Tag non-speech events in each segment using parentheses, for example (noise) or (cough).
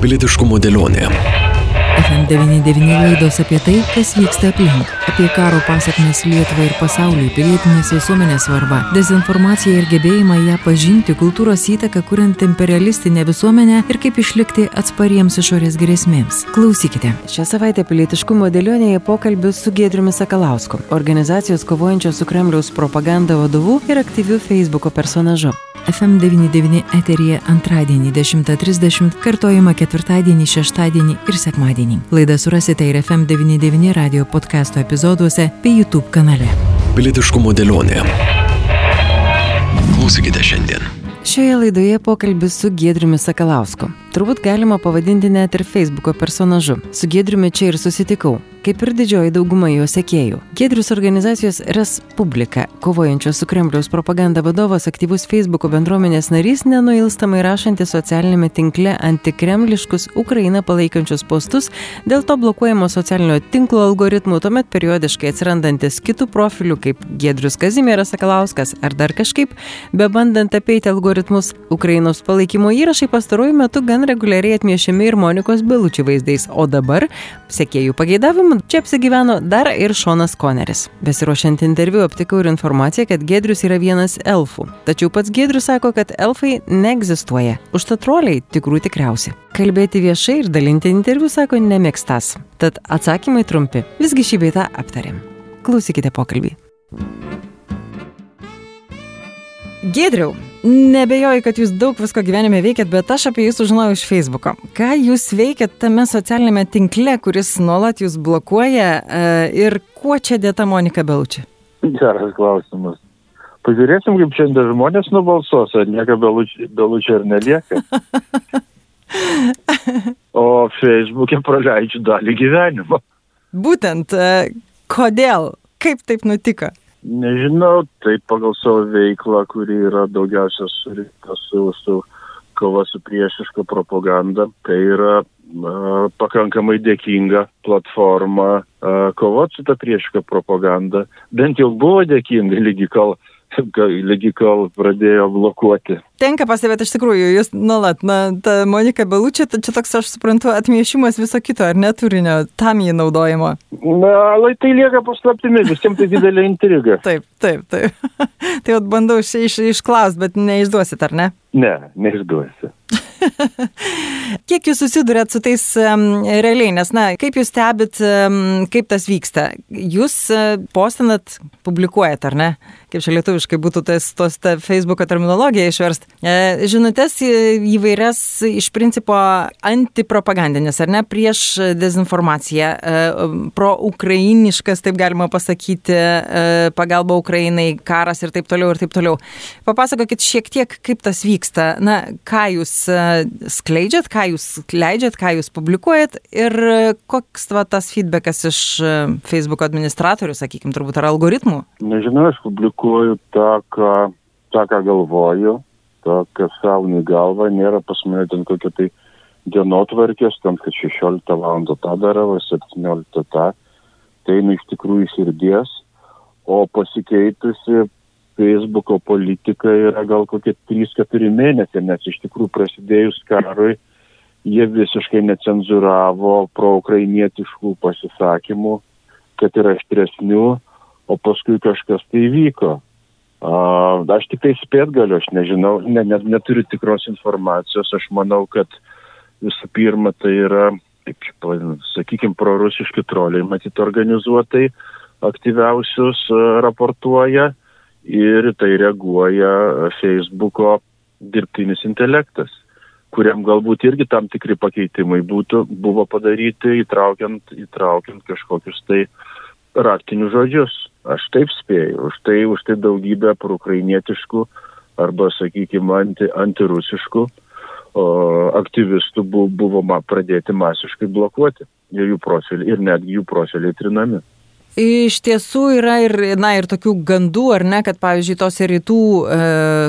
Pilietiškumo dėlionė. FM99 laidos apie tai, kas vyksta aplink, apie karo pasiekmes Lietuvai ir pasauliui, pilietinės visuomenės svarbą, dezinformaciją ir gebėjimą ją pažinti, kultūros įtaką, kuriant imperialistinę visuomenę ir kaip išlikti atspariems išorės grėsmėms. Klausykite. Šią savaitę pilietiškumo dėlionėje pokalbis su Gedriumi Sakalausku, organizacijos kovojančios su Kremliaus propaganda vadovu ir aktyviu Facebook'o personažu. FM99 eterija antradienį 10.30, kartojama ketvirtadienį, šeštadienį ir sekmadienį. Laidą surasite ir FM99 radio podcast'o epizoduose bei YouTube kanale. Pilietiškumo dėlionė. Klausykite šiandien. Šioje laidoje pokalbis su Gedriumi Sakalausku. Turbūt galima pavadinti net ir Facebook'o personažu. Su Gedriumi čia ir susitikau, kaip ir didžioji dauguma jo sekėjų. Gedrius organizacijos Respublika, kovojančios su Kremliaus propaganda vadovas, aktyvus Facebook'o bendruomenės narys, nenuilstamai rašantis socialinėme tinkle antikremliškus Ukrainą palaikančius postus, dėl to blokuojamo socialinio tinklo algoritmų, tuomet periodiškai atsirandantis kitų profilių kaip Gedrius Kazimieras Sakalauskas ar dar kažkaip, bebandant apeiti algoritmus, Ukrainos palaikymo įrašai pastaruoju metu gan reguliariai atmiešiami ir Monikos Belučių vaizdais, o dabar, sekėjų pageidavimu, čia apsigyveno dar ir Šonas Koneris. Besiruošiant interviu aptikau ir informaciją, kad Gedrius yra vienas elfų. Tačiau pats Gedrius sako, kad elfai neegzistuoja. Užtat troliai tikrų tikriausi. Kalbėti viešai ir dalinti interviu sako nemėgstas. Tad atsakymai trumpi. Visgi šį beitą aptarėm. Klausykite pokalbį. Gedriau, nebejoju, kad jūs daug visko gyvenime veikiat, bet aš apie jūs sužinojau iš Facebook'o. Ką jūs veikiat tame socialinėme tinkle, kuris nuolat jūs blokuoja e, ir kuo čia dėta Monika Belučia? Geras klausimas. Pažiūrėsim, kaip šiandien žmonės nubalsuos, ar nieko belučia ir nelieka. (laughs) O Facebook'e praleidžiu dalį gyvenimo. Būtent, e, kodėl? Kaip taip nutiko? Nežinau, tai pagal savo veiklą, kuri yra daugiausia surinkta su, su kova su priešiška propaganda, tai yra na, pakankamai dėkinga platforma kovoti su ta priešiška propaganda. Bent jau buvo dėkinga lygi kol lygi kol pradėjo blokuoti. Tenka pastebėti iš tikrųjų, jūs nuolat, na, ta Monika Belučia, tai čia toks, aš suprantu, atmiešimas viso kito, ar neturinio, tam jį naudojimo. Na, lai tai lieka paslaptimi, visiems tai didelė intriga. (laughs) taip, taip, taip. (laughs) tai jau bandau iš, iš, išklaus, bet neišduosit, ar ne? Ne, neišduosi. (laughs) Kiek jūs susidurėt su tais um, realiai, nes, na, kaip jūs stebit, um, kaip tas vyksta? Jūs uh, postinat, publikuojat, ar ne? Kaip čia lietuviškai būtų tas, tos ta Facebook'o terminologija išverst. E, žinutės įvairias iš principo antipropagandinės, ar ne, prieš dezinformaciją, e, pro-ukrainiškas, taip galima pasakyti, e, pagalba Ukrainai, karas ir taip toliau ir taip toliau. Papasakokit šiek tiek, kaip tas vyksta. Na, ką jūs skleidžiat, ką jūs leidžiat, ką jūs publikuojat ir koks va, tas feedbackas iš Facebook administratorių, sakykime, turbūt ar algoritmų? Nežinau, aš publikuoju tą, ką, tą, ką galvoju, tą, kas sauni galva, nėra pas mane ten kokia tai dienotvarkės, ten, kad 16 val. tą darau, 17 tą, tai eina iš tikrųjų širdies, o pasikeitusi Facebooko politika yra gal kokie 3-4 mėnesiai, nes iš tikrųjų prasidėjus karui jie visiškai necenzuravo proukrainietiškų pasisakymų, kad yra aštresnių, o paskui kažkas tai vyko. A, aš tik tai spėt galiu, aš nežinau, ne, ne, neturiu tikros informacijos, aš manau, kad visų pirma tai yra, kaip, sakykime, prorusiški troliai, matyt, organizuotai aktyviausius raportuoja ir tai reaguoja Facebooko dirbtinis intelektas, kuriam galbūt irgi tam tikri pakeitimai būtų, buvo padaryti, įtraukiant, įtraukiant kažkokius tai raktinius žodžius. Aš taip spėju, už tai, už tai daugybę proukrainietiškų arba, sakykime, anti, antirusiškų o, aktyvistų buvo, buvo ma, pradėti masiškai blokuoti ir jų profiliai, ir netgi jų profiliai trinami. Iš tiesų yra ir, na, ir tokių gandų, ar ne, kad, pavyzdžiui, tos rytų e,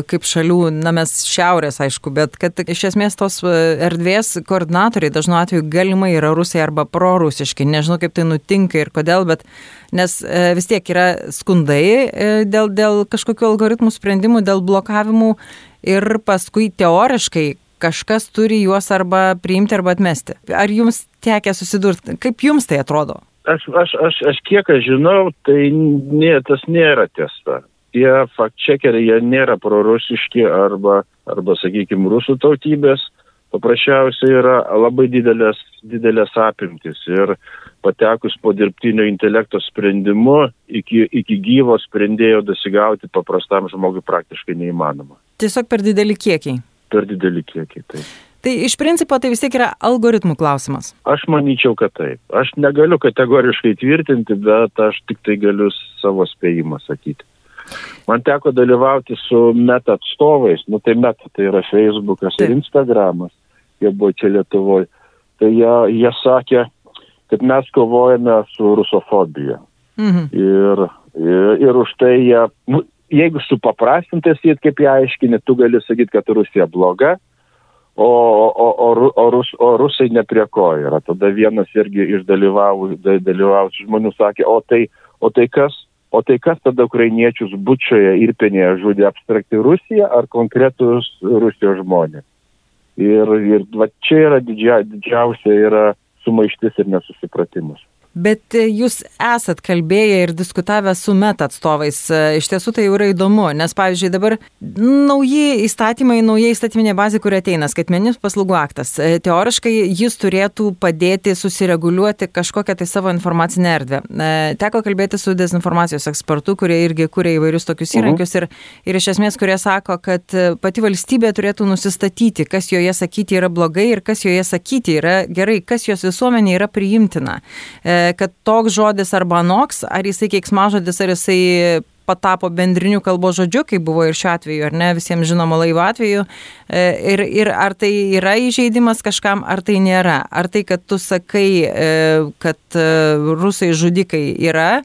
kaip šalių, na, mes šiaurės, aišku, bet kad iš esmės tos erdvės koordinatoriai dažnu atveju galimai yra rusai arba prorusiški. Nežinau, kaip tai nutinka ir kodėl, bet nes e, vis tiek yra skundai e, dėl, dėl kažkokių algoritmų sprendimų, dėl blokavimų ir paskui teoriškai kažkas turi juos arba priimti arba atmesti. Ar jums tekia susidurti? Kaip jums tai atrodo? Aš, aš, aš, aš kiek aš žinau, tai nė, tas nėra tiesa. Tie faktčekeriai, jie nėra prorusiški arba, arba sakykime, rusų tautybės paprasčiausiai yra labai didelės, didelės apimtis ir patekus po dirbtinio intelekto sprendimu iki, iki gyvo sprendėjo dasigauti paprastam žmogui praktiškai neįmanoma. Tiesiog per dideli kiekiai. Per dideli kiekiai, taip. Tai iš principo tai vis tiek yra algoritmų klausimas. Aš manyčiau, kad taip. Aš negaliu kategoriškai tvirtinti, bet aš tik tai galiu savo spėjimą sakyti. Man teko dalyvauti su meta atstovais, nu tai meta tai yra Facebookas taip. ir Instagramas jie buvo čia Lietuvoje, tai jie, jie sakė, kad mes kovojame su rusofobija. Mhm. Ir, ir, ir už tai jie, nu, jeigu supaprastintas jie, kaip jie aiškini, tu gali sakyti, kad Rusija bloga, o, o, o, o, rus, o rusai ne prie ko yra. Tada vienas irgi iš dalyvavusių žmonių sakė, o tai, o tai kas? O tai kas tada ukrainiečius bučioje ir penėje žudė abstrakti Rusija ar konkretus Rusijos žmonės? Ir, ir va čia yra didžia, didžiausia yra sumaištis ir nesusipratimas. Bet e, jūs esat kalbėję ir diskutavę su meta atstovais. E, iš tiesų tai jau yra įdomu, nes pavyzdžiui dabar nauji įstatymai, nauja įstatyminė bazė, kuri ateina, skaitmeninis paslaugų aktas. E, teoriškai jis turėtų padėti susireguliuoti kažkokią tai savo informacinę erdvę. Teko kalbėti su dezinformacijos ekspertu, kurie irgi kūrė įvairius tokius mhm. įrankius ir, ir iš esmės, kurie sako, kad pati valstybė turėtų nusistatyti, kas joje sakyti yra blogai ir kas joje sakyti yra gerai, kas jos visuomenė yra priimtina kad toks žodis arba anoks, ar jisai keiksmažodis, ar jisai patapo bendriniu kalbos žodžiu, kaip buvo ir šiuo atveju, ar ne, visiems žinoma laivo atveju. E, ir, ir ar tai yra įžeidimas kažkam, ar tai nėra. Ar tai, kad tu sakai, e, kad e, rusai žudikai yra,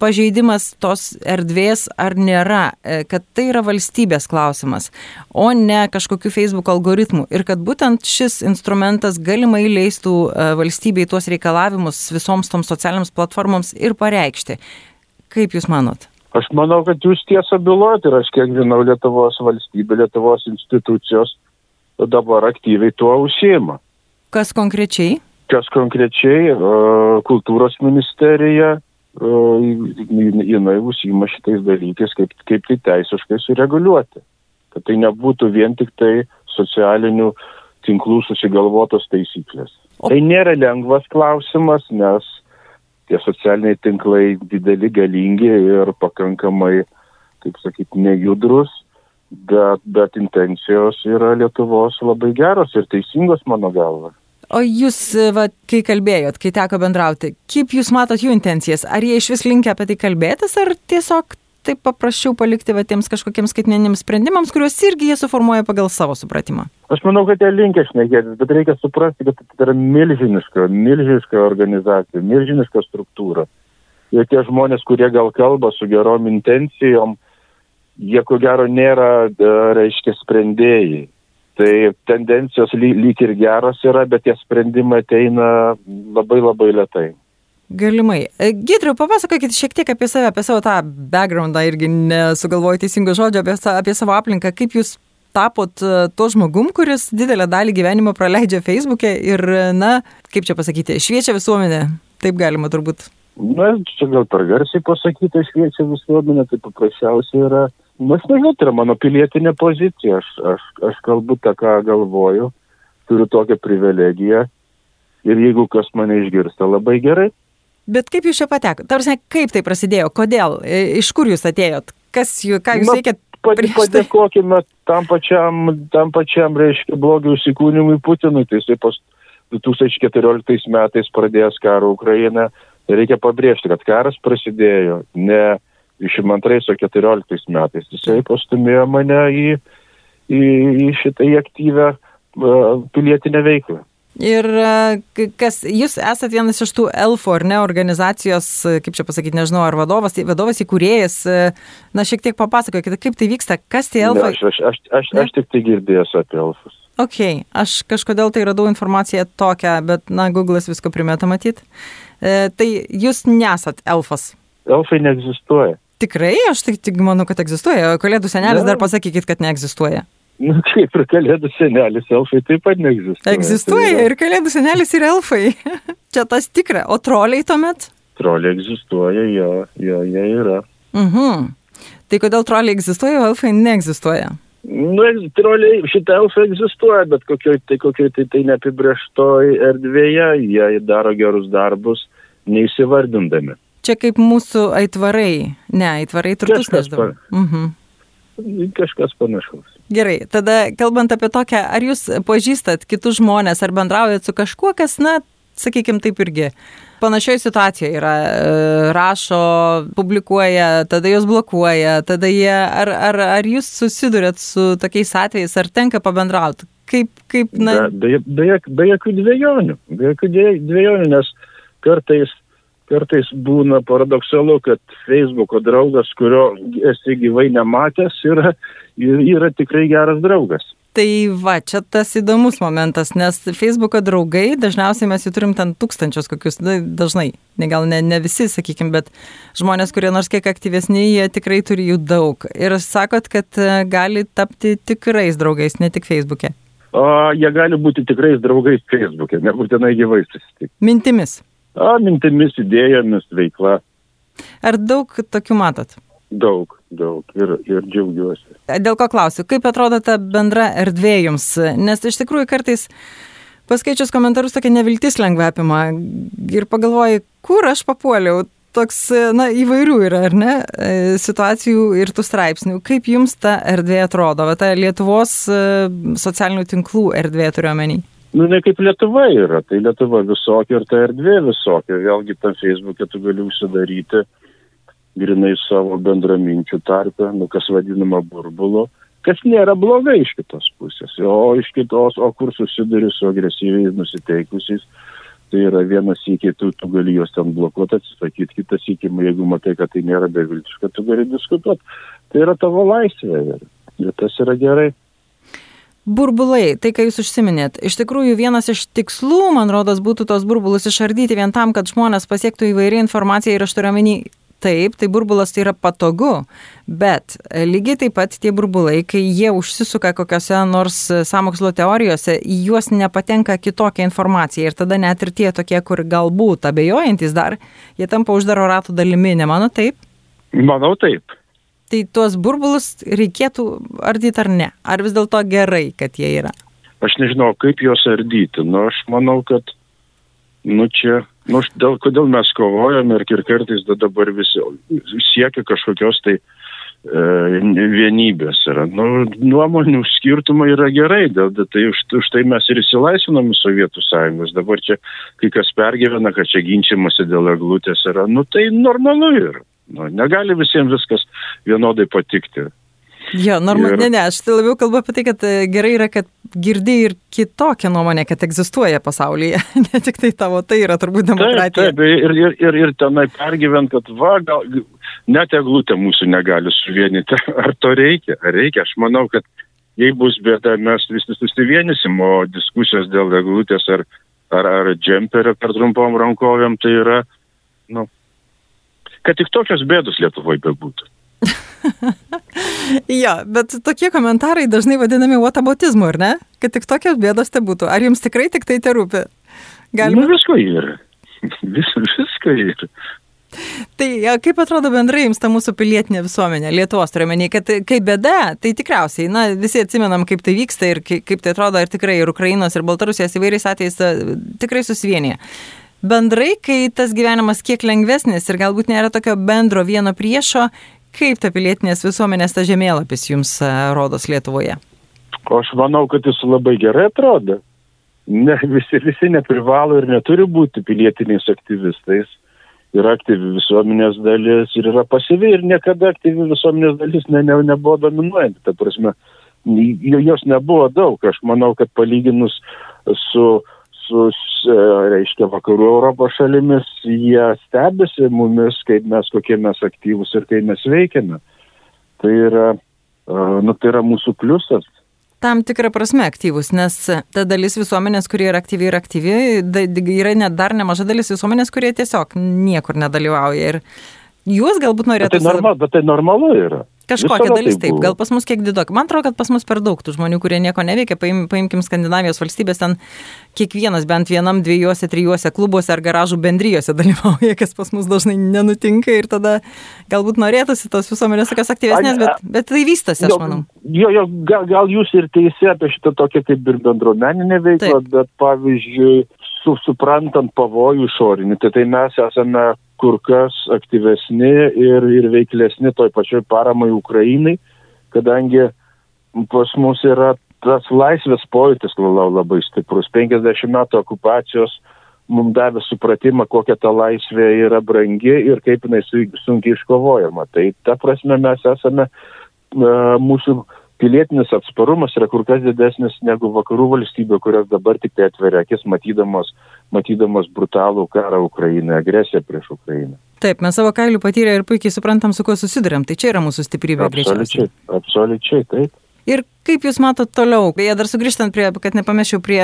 pažeidimas tos erdvės ar nėra, e, kad tai yra valstybės klausimas, o ne kažkokių Facebook algoritmų ir kad būtent šis instrumentas galimai leistų e, valstybei tuos reikalavimus visoms toms socialiniams platformoms ir pareikšti. Kaip Jūs manot? Aš manau, kad Jūs tiesą byluojate ir aš kiek žinau Lietuvos valstybė, Lietuvos institucijos dabar aktyviai tuo užsima. Kas konkrečiai? Kas konkrečiai, kultūros ministerija, jinai užsima šitais dalykais, kaip, kaip tai teisiškai sureguliuoti. Kad tai nebūtų vien tik tai socialinių tinklų susigalvotos taisyklės. O... Tai nėra lengvas klausimas, nes tie socialiniai tinklai dideli, galingi ir pakankamai, kaip sakyti, nejudrus, bet, bet intencijos yra Lietuvos labai geros ir teisingos mano galva. O jūs, va, kai kalbėjot, kai teko bendrauti, kaip jūs matot jų intencijas? Ar jie iš vis linkia apie tai kalbėtis, ar tiesiog taip paprasčiau palikti va, tiems kažkokiems skaitmeniniams sprendimams, kuriuos irgi jie suformuoja pagal savo supratimą? Aš manau, kad jie linkia šnekėtis, bet reikia suprasti, kad tai yra milžiniška, milžiniška organizacija, milžiniška struktūra. Ir tie žmonės, kurie gal kalba su gerom intencijom, jie ko gero nėra, e, reiškia, sprendėjai Tai tendencijos ly, lyg ir geros yra, bet tie sprendimai ateina labai labai lietai. Galimai. E, Gidriu, papasakokit šiek tiek apie save, apie savo tą backgroundą, irgi nesugalvoju teisingo žodžio, apie, apie savo aplinką. Kaip jūs tapot e, to žmogum, kuris didelę dalį gyvenimo praleidžia Facebook'e ir, na, kaip čia pasakyti, šviečia visuomenę. Taip galima turbūt. Na, čia gal per garsiai pasakyti, šviečia visuomenė, tai paprasčiausiai yra Nu, aš nežinau, tai yra mano pilietinė pozicija. Aš, aš, aš kalbu tą, ką galvoju, turiu tokią privilegiją ir jeigu kas mane išgirsta, labai gerai. Bet kaip jūs čia pateko? Tarsi, kaip tai prasidėjo? Kodėl? Iš kur jūs atėjot? Kas jų, ką jūs veikėt? Tai? Padėkokime tam pačiam, tam pačiam, reiškia, blogių įsikūnimui Putinui. Tai jisai pas 2014 metais pradėjęs karą Ukrainą. Reikia pabrėžti, kad karas prasidėjo ne 22 o 14 metais. Jisai pastumėjo mane į, į, į šitą į aktyvę pilietinę veiklą. Ir kas, jūs esate vienas iš tų elfų, ar ne, organizacijos, kaip čia pasakyti, nežinau, ar vadovas, vadovas įkūrėjas, na, šiek tiek papasakokite, kaip tai vyksta, kas tie elfai? Ne, aš, aš, aš, aš, aš tik tai girdėjęs apie elfus. Ok, aš kažkodėl tai radau informaciją tokią, bet, na, Google'as visko primeta matyti. E, tai jūs nesat elfas. Elfai neegzistuoja. Tikrai, aš tik, tik manau, kad egzistuoja. Kalėdų senelis ja. dar pasakykit, kad neegzistuoja. Nu, kaip ir kalėdų senelis, elfai taip pat neegzistuoja. Egzistuoja Tai yra- ir kalėdų senelis ir elfai. (laughs) Čia tas tikra. O troliai tuomet? Troliai egzistuoja, jo, jo, jie yra. Mhm. Tai kodėl troliai egzistuoja, o elfai neegzistuoja? Nu, troliai, šitą elfą egzistuoja, bet kokioj tai, kokioj tai, tai neapibrieštoj erdvėje jie daro gerus darbus, neįsivardindami. Čia kaip mūsų aitvarai. Ne, aitvarai turtus neždavo. Mhm. Kažkas panašaus. Gerai, tada kalbant apie tokią, ar jūs pažįstat kitus žmonės, ar bendraujat su kažkuo, kas, na, sakykime, taip irgi. Panašioje situacijoje yra, e, rašo, publikuoja, tada jos blokuoja, tada jie, ar, ar, ar jūs susidurėt su tokiais atvejais, ar tenka pabendrauti? Kaip, kaip, na, Be, be, be, be jokių dviejonių, be jokių dvie- dviejonių, nes kartais, kartais būna paradoksalu, kad Facebooko draugas, kurio esi gyvai nematęs, yra, yra tikrai geras draugas. Tai va, čia tas įdomus momentas, nes Facebook'o draugai, dažniausiai mes jų turim ten tūkstančius kokius, na, dažnai, ne, gal ne, ne visi, sakykim, bet žmonės, kurie nors kiek aktyvesni, jie tikrai turi jų daug. Ir sakot, kad e, gali tapti tikrais draugais, ne tik Facebook'e. O jie gali būti tikrais draugais Facebook'e, nebūtinai gyvai susitikti. Mintimis. O mintimis, idėjomis, veikla. Ar daug tokių matot? Daug, daug ir, ir džiaugiuosi. Dėl ko klausiu, kaip atrodo ta bendra erdvė jums? Nes iš tikrųjų kartais paskaičius komentarus tokia neviltis lengva apima ir pagalvoji, kur aš papuoliau. Toks, na, įvairių yra, ar ne, e, situacijų ir tų straipsnių. Kaip jums ta erdvė atrodo, va, ta Lietuvos e, socialinių tinklų erdvė turiuomenį? Nu, ne kaip Lietuva yra, tai Lietuva visokia ir ta erdvė visokia. Vėlgi tam Facebook'e tu gali užsidaryti grinai savo bendraminčių tarpę, nu, kas vadinama burbulu, kas nėra blogai iš kitos pusės. O iš kitos, o kur susiduri su agresyviai nusiteikusiais, tai yra vienas iki tu, tu gali juos ten blokuoti, atsisakyti, kitas iki, jeigu matai, kad tai nėra beviltiška, tu gali diskutuoti. Tai yra tavo laisvė ir tas yra gerai. Burbulai, tai ką jūs užsiminėt. Iš tikrųjų, vienas iš tikslų, man rodos, būtų tos burbulus išardyti vien tam, kad žmonės pasiektų įvairią informaciją ir aš turiu omeny, taip, tai burbulas tai yra patogu, bet lygiai taip pat tie burbulai, kai jie užsisuka kokiose nors samokslo teorijose, į juos nepatenka kitokia informacija ir tada net ir tie tokie, kur galbūt abejojantis dar, jie tampa uždaro ratų dalimi, nemano taip? Manau taip. Tai tuos burbulus reikėtų ardyti ar ne? Ar vis dėlto gerai, kad jie yra? Aš nežinau, kaip juos ardyti. Nu, aš manau, kad, nu, čia, nu, dėl kodėl mes kovojame ir, ir kartais da- dabar visi siekia kažkokios tai e, vienybės yra. Nu, nuomonių skirtumai yra gerai, dėl, tai už, už tai mes ir įsilaisvinome Sovietų sąjungos. Dabar čia kai kas pergyvena, kad čia ginčiamasi dėl eglutės yra. Nu, tai normalu yra. Nu, negali visiems viskas vienodai patikti. Jo, norma, Ir- ne, ne, aš tai labiau kalbu apie tai, kad e, gerai yra, kad girdi ir kitokią nuomonę, kad egzistuoja pasaulyje, (laughs) ne tik tai tavo, tai yra turbūt Taip, demokratija. taip, ir, ir, ir, ir tenai pergyvent, kad va, gal net eglutė mūsų negali suvienyti. (laughs) Ar to reikia? Ar reikia? Aš manau, kad jei bus bėda, mes visi susivienysim, o diskusijos dėl eglutės ar, ar, ar džemperio per trumpom rankovėm, tai yra, nu, kad tik tokios bėdos Lietuvoje bebūtų. (laughs) Jo, bet tokie komentarai dažnai vadinami whatabotizmu, ar ne? Kad tik tokios bėdos tai būtų. Ar jums tikrai tik tai te rūpi? Galima. Nu, visko yra. (laughs) Vis, visko yra. Tai kaip atrodo bendrai jums ta mūsų pilietinė visuomenė, Lietuvos turiuomenė, kad kai bėda, tai tikriausiai, na, visi atsimenam, kaip tai vyksta ir kaip, tai atrodo ir tikrai ir Ukrainos, ir Baltarusijos įvairiais atvejais a, tikrai susivienyje. Bendrai, kai tas gyvenimas kiek lengvesnis ir galbūt nėra tokio bendro vieno priešo, kaip ta pilietinės visuomenės ta žemėlapis jums a, rodos Lietuvoje? Aš manau, kad jis labai gerai atrodo. Ne, visi, visi neprivalo ir neturi būti pilietiniais aktyvistais. Yra aktyvi visuomenės dalis ir yra pasyvi ir niekada aktyvi visuomenės dalis ne, ne, nebuvo dominuojanti. Ta prasme, jo- jos nebuvo daug. Aš manau, kad palyginus su, su s- reiškia, vakarų Europos šalimis, jie stebisi mumis, kaip mes, kokie mes aktyvus ir kaip mes veikiame. Tai yra, a, nu, tai yra mūsų pliusas. Tam tikrą prasme aktyvus, nes ta dalis visuomenės, kurie yra aktyvi ir aktyvi, yra net dar nemaža dalis visuomenės, kurie tiesiog niekur nedalyvauja. Ir jūs galbūt norėtumėte... tai, normal, bet tai normalu yra. Kažkokia dalis taip gal pas mus kiek didok. Man atrodo, kad pas mus per daug tų žmonių, kurie nieko neveikia. Paim, paimkim Skandinavijos valstybės, ten kiekvienas bent vienam, dviejose, trijuose klubuose ar garažų bendrijose (laughs) dalyvauja, kas pas mus dažnai nenutinka ir tada galbūt norėtųsi tos visuomenės tokios aktyvesnės, bet, bet tai vystosi, aš manau. Jo, jo, gal, gal jūs ir teisė apie šitą tokią kaip ir bendruomeninę veiklą, Taip. bet pavyzdžiui, su, suprantant pavojų išorinį, tai, tai mes esame kur kas aktyvesni ir, ir veiklesni toj pačioj paramai Ukrainai, kadangi pas mus yra tas laisvės pojūtis la- labai stiprus. 50 metų okupacijos mums davė supratimą, kokia ta laisvė yra brangi ir kaip jinai su- sunkiai iškovojama. Tai ta prasme mes esame, e, mūsų pilietinis atsparumas yra kur kas didesnis negu vakarų valstybių, kurios dabar tik tai atveria akis, matydamos, matydamos brutalų karą Ukrainoje, agresiją prieš Ukrainą. Taip, mes savo kailių patyrę ir puikiai suprantam, su kuo susidurėm. Tai čia yra mūsų stiprybė. Absoliučiai, absoliučiai, taip. Ir kaip Jūs matot toliau? Beje, dar sugrįžtant prie, kad nepamešiau prie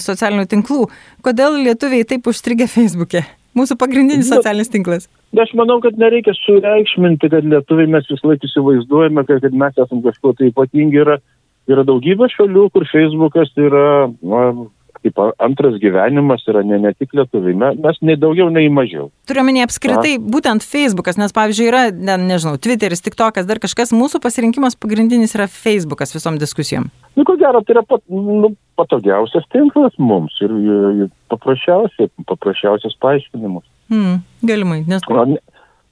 socialinių tinklų, kodėl lietuviai taip užstrigę Facebook'e? Mūsų pagrindinis Nu, socialinis tinklas. Aš manau, kad nereikia sureikšminti, kad lietuviai mes vis laik įsivaizduojame, kad, kad mes esame kažkuo tai ypatingi. Yra, yra daugybė šalių, kur Facebookas yra na, kaip antras gyvenimas, yra ne, ne tik lietuviai. Me- Mes nei daugiau, nei mažiau. Turiuomenį apskritai būtent Facebookas, nes pavyzdžiui yra, ne, nežinau, Twitteris, TikTokas, dar kažkas, mūsų pasirinkimas pagrindinis yra Facebookas visom diskusijom. Nu, ko gero, tai yra pat, nu, patogiausias tinklas mums ir, ir, ir paprasčiausias, paprasčiausias paaiškinimas. Hmm, galimai, nes... Ne-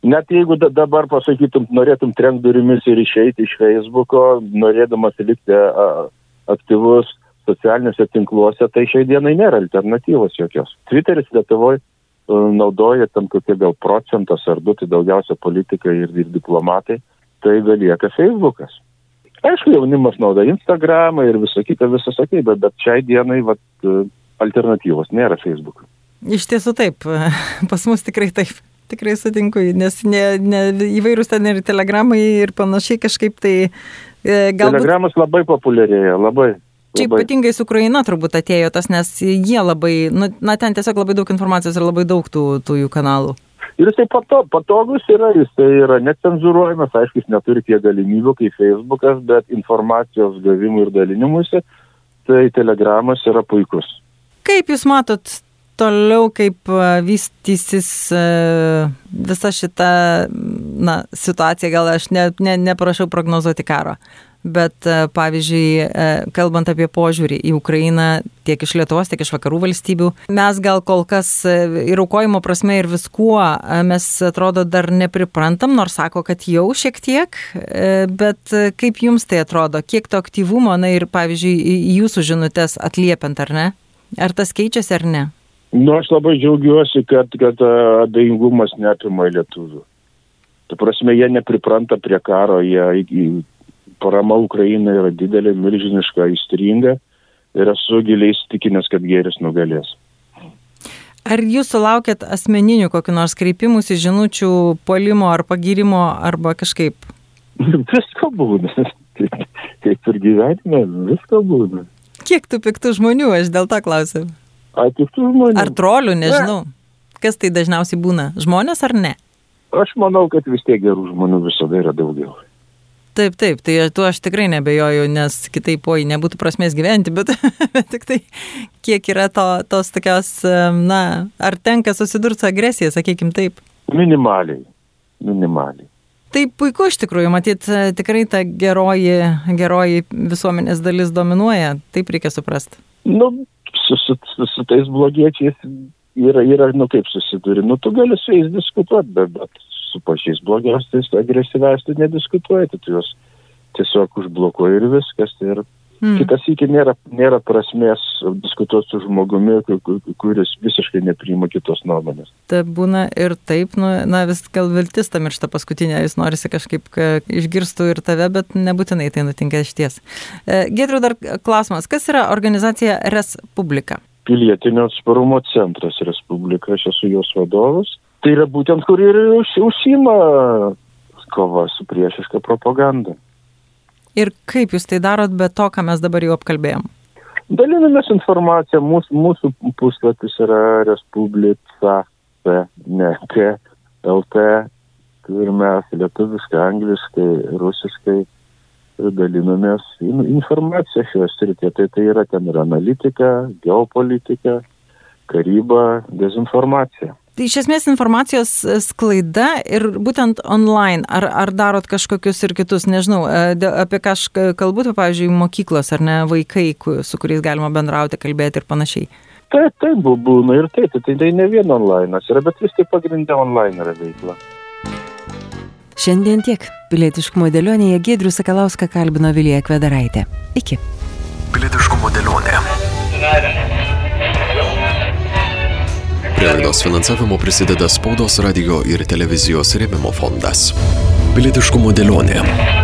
Net jeigu da- dabar pasakytum, norėtum trenk durimis ir išeiti iš Facebooko, norėdamas likti a, aktyvus socialiniuose tinkluose, tai šiai dienai nėra alternatyvos jokios. Twitteris Lietuvoje naudoja tam kokie gal procentas ar du, tai daugiausia politikai ir, ir diplomatai, tai belieka Facebookas. Aišku, jaunimas naudoja Instagramą ir visą kitą, visą sakybę, bet šiai dienai vat, e, alternatyvos nėra Facebook'ui. Iš tiesų taip, (laughs) pas mus tikrai taip. Tikrai sutinku, nes ne, ne, įvairūs ten ir telegramai ir panašiai kažkaip tai e, galbūt... Telegramas labai populiarėja, labai. Čia labai. ypatingai su Ukraina turbūt atėjo tas, nes jie labai, nu, na ten tiesiog labai daug informacijos ir labai daug tų, tų jų kanalų. Ir jisai pato, patogus yra, jisai yra necenzuruojamas, aišku, jis neturi tiek galimybių kaip Facebookas, bet informacijos gavimui ir dalinimuisi, tai telegramas yra puikus. Kaip Jūs matot toliau, kaip a, vystysis a, visa šita na, situacija, gal aš ne, ne, neprašau prognozuoti karo, bet a, pavyzdžiui, a, kalbant apie požiūrį į Ukrainą tiek iš Lietuvos, tiek iš vakarų valstybių, mes gal kol kas a, ir aukojimo prasme ir viskuo mes atrodo dar nepriprantam, nors sako, kad jau šiek tiek, bet kaip jums tai atrodo, kiek to aktyvumo, na ir pavyzdžiui, jūsų žinutės atliepiant ar ne? Ar tas keičiasi ar ne? Nu, aš labai džiaugiuosi, kad, kad abejingumas neapima lietuvių. Tu prasme, jie nepripranta prie karo, jie parama Ukraina yra didelė, milžiniška, įstringa ir esu giliai įsitikinęs, kad gėris nugalės. Ar jūs sulaukėt asmeninių kokiu nors kreipimusi, žinučių, polimo ar pagirimo arba kažkaip? (laughs) Visko būna. Kaip, ir gyvenime, visko būna. Kiek tų piktų žmonių, aš dėl to klausiu. A, tik tų žmonių. Ar trolių, nežinau. Kas tai dažniausiai būna? Žmonės ar ne? Aš manau, kad vis tiek gerų žmonių visada yra daugiau. Taip, taip, tai tuo aš tikrai nebejoju, nes kitaip oi nebūtų prasmės gyventi, bet, (laughs) bet tik tai kiek yra to, tos tokios, na, ar tenka susidurti su agresija, sakykim taip. Minimaliai. Minimaliai. Tai puiku iš tikrųjų, matyt, tikrai ta geroji, geroji visuomenės dalis dominuoja, taip reikia suprasti. Nu, su, su, su, su tais blogiečiais yra, yra, nu kaip susiduri. Nu, tu gali su jais diskutuoti, bet, bet su pačiais blogiausiais, agresyviausiais tu nediskutuoji, tai tu juos tiesiog užblokuoji ir viskas. Ir Hmm. kitas iki nėra, nėra prasmės diskutuoti su žmogumi, ku- ku- kuris visiškai nepriima kitos nuomonės. Tai būna ir taip, nu, na vis gal viltis tam ir šitą paskutinę, jis norisi kažkaip ka, išgirstų ir tave, bet nebūtinai tai nutinka iš ties. E, Gedriu dar klausimas, kas yra organizacija Respublika? Pilietinio atsparumo centras Respublika, aš esu jos vadovas. Tai yra būtent, kur ir už- užsima kova su priešiška propaganda. Ir kaip jūs tai darot be to, ką mes dabar jau apkalbėjom? Dalinamės informaciją, mūsų, mūsų puslapis yra Respublica, ne, K, LT ir mes lietuviškai, angliškai, rusiškai dalinomės informaciją šioje srityje. Tai tai yra ten ir analitika, geopolitika, karyba, dezinformacija. Tai iš esmės informacijos sklaida ir būtent online. Ar, ar darot kažkokius ir kitus, nežinau, e, apie ką aš kalbu, tai pavyzdžiui, mokyklos ar ne vaikai, su kuriais galima bendrauti, kalbėti ir panašiai. Taip, taip, būna ir taip, tai, tai ne vien online yra, bet vis tik pagrindė online yra veikla. Šiandien tiek. Pilietiškumo dėlionėje Gedrių Sakalauską kalbino Vilija Kvedaraitė. Iki. Pilietiškumo dėlionė. Prie laidos finansavimo prisideda spaudos radio ir televizijos rėmimo fondas. Pilietiškumo dėlionė.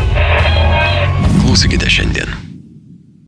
Klausykite šiandien.